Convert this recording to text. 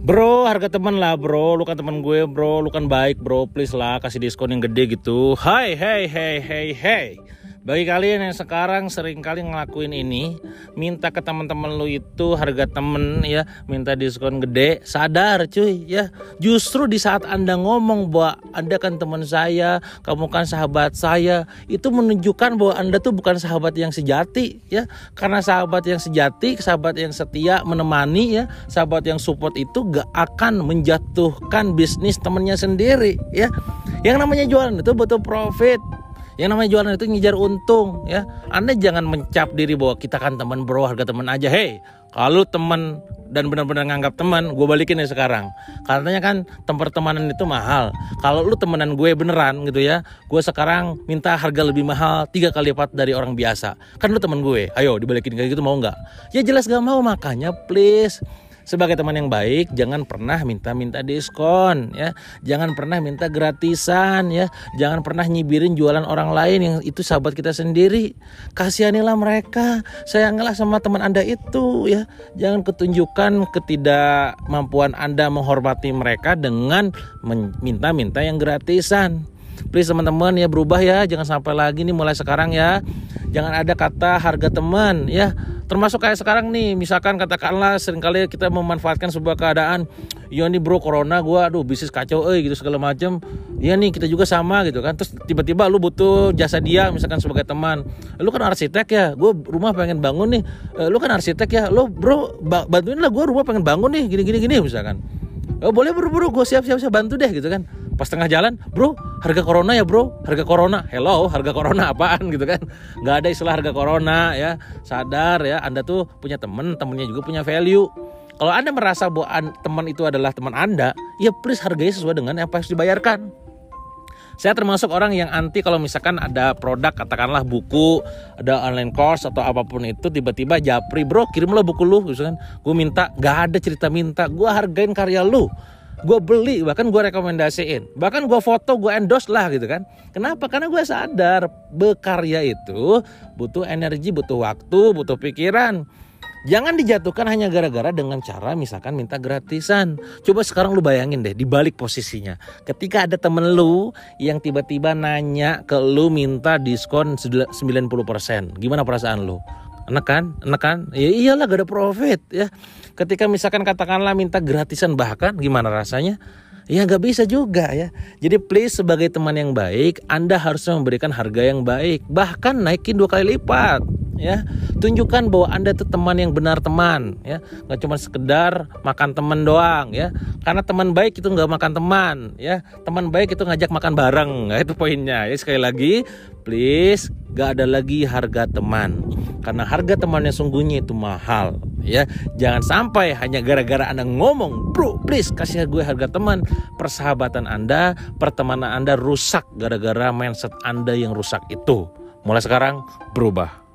Bro, harga teman lah bro, lu kan teman gue bro, lu kan baik bro, please lah kasih diskon yang gede gitu. Hai, hey, hey, hey, hey. Bagi kalian yang sekarang sering kali ngelakuin ini, minta ke teman-teman lu itu harga temen ya, minta diskon gede, sadar cuy ya. Justru di saat Anda ngomong bahwa Anda kan teman saya, kamu kan sahabat saya, itu menunjukkan bahwa Anda tuh bukan sahabat yang sejati ya. Karena sahabat yang sejati, sahabat yang setia menemani ya, sahabat yang support itu gak akan menjatuhkan bisnis temennya sendiri ya. Yang namanya jualan itu butuh profit yang namanya jualan itu ngejar untung ya. Anda jangan mencap diri bahwa kita kan teman bro, harga teman aja. Hei, kalau teman dan benar-benar nganggap teman, gue balikin ya sekarang. Katanya kan tempat pertemanan itu mahal. Kalau lu temenan gue beneran gitu ya, gue sekarang minta harga lebih mahal tiga kali lipat dari orang biasa. Kan lu teman gue, ayo dibalikin kayak gitu mau nggak? Ya jelas gak mau makanya please sebagai teman yang baik jangan pernah minta-minta diskon ya. Jangan pernah minta gratisan ya. Jangan pernah nyibirin jualan orang lain yang itu sahabat kita sendiri. Kasihanilah mereka sayangilah sama teman anda itu ya. Jangan ketunjukkan ketidakmampuan anda menghormati mereka dengan minta-minta yang gratisan. Please teman-teman ya berubah ya. Jangan sampai lagi nih mulai sekarang ya jangan ada kata harga teman ya. Termasuk kayak sekarang nih misalkan katakanlah sering kali kita memanfaatkan sebuah keadaan iya nih bro corona gue aduh bisnis kacau eh gitu segala macam iya nih kita juga sama gitu kan. Terus tiba-tiba lu butuh jasa dia misalkan sebagai teman. Lu kan arsitek ya? Gue rumah pengen bangun nih. Eh, lu kan arsitek ya? Lu bro bantuin lah gue rumah pengen bangun nih gini gini gini misalkan. Oh boleh bro gue siap siap siap bantu deh gitu kan pas tengah jalan bro harga corona ya bro. Harga corona. Hello harga corona apaan? gitu kan. Nggak ada istilah harga corona ya. Sadar ya. Anda tuh punya temen temennya juga punya value. Kalau anda merasa bahwa teman itu adalah teman anda ya please hargai sesuai dengan yang harus dibayarkan. Saya termasuk orang yang anti kalau misalkan ada produk katakanlah buku ada online course atau apa pun itu tiba-tiba japri bro kirimlah buku lu. Gitu kan gue minta. Gak ada cerita minta. Gue hargain karya lu gue beli bahkan gue rekomendasiin bahkan gue foto gue endorse lah gitu kan kenapa karena gue sadar berkarya itu butuh energi butuh waktu butuh pikiran Jangan dijatuhkan hanya gara-gara dengan cara misalkan minta gratisan. Coba sekarang lu bayangin deh dibalik posisinya. Ketika ada temen lu yang tiba-tiba nanya ke lu minta diskon 90%. Gimana perasaan lu? Enak kan? Enak kan? Ya iyalah gak ada profit ya. Ketika misalkan katakanlah minta gratisan bahkan gimana rasanya? Ya nggak bisa juga ya. Jadi please sebagai teman yang baik anda harus memberikan harga yang baik. Bahkan naikin dua kali lipat ya. Tunjukkan bahwa anda itu teman yang benar teman ya. Nggak cuma sekedar makan teman doang ya. Karena teman baik itu nggak makan teman ya. Teman baik itu ngajak makan bareng. Ya, itu poinnya ya. Sekali lagi please gak ada lagi harga teman karena harga teman yang sungguhnya itu mahal ya. Jangan sampai hanya gara-gara anda ngomong bro please kasih gue harga teman. Persahabatan anda pertemanan anda rusak gara-gara mindset anda yang rusak itu. Mulai sekarang berubah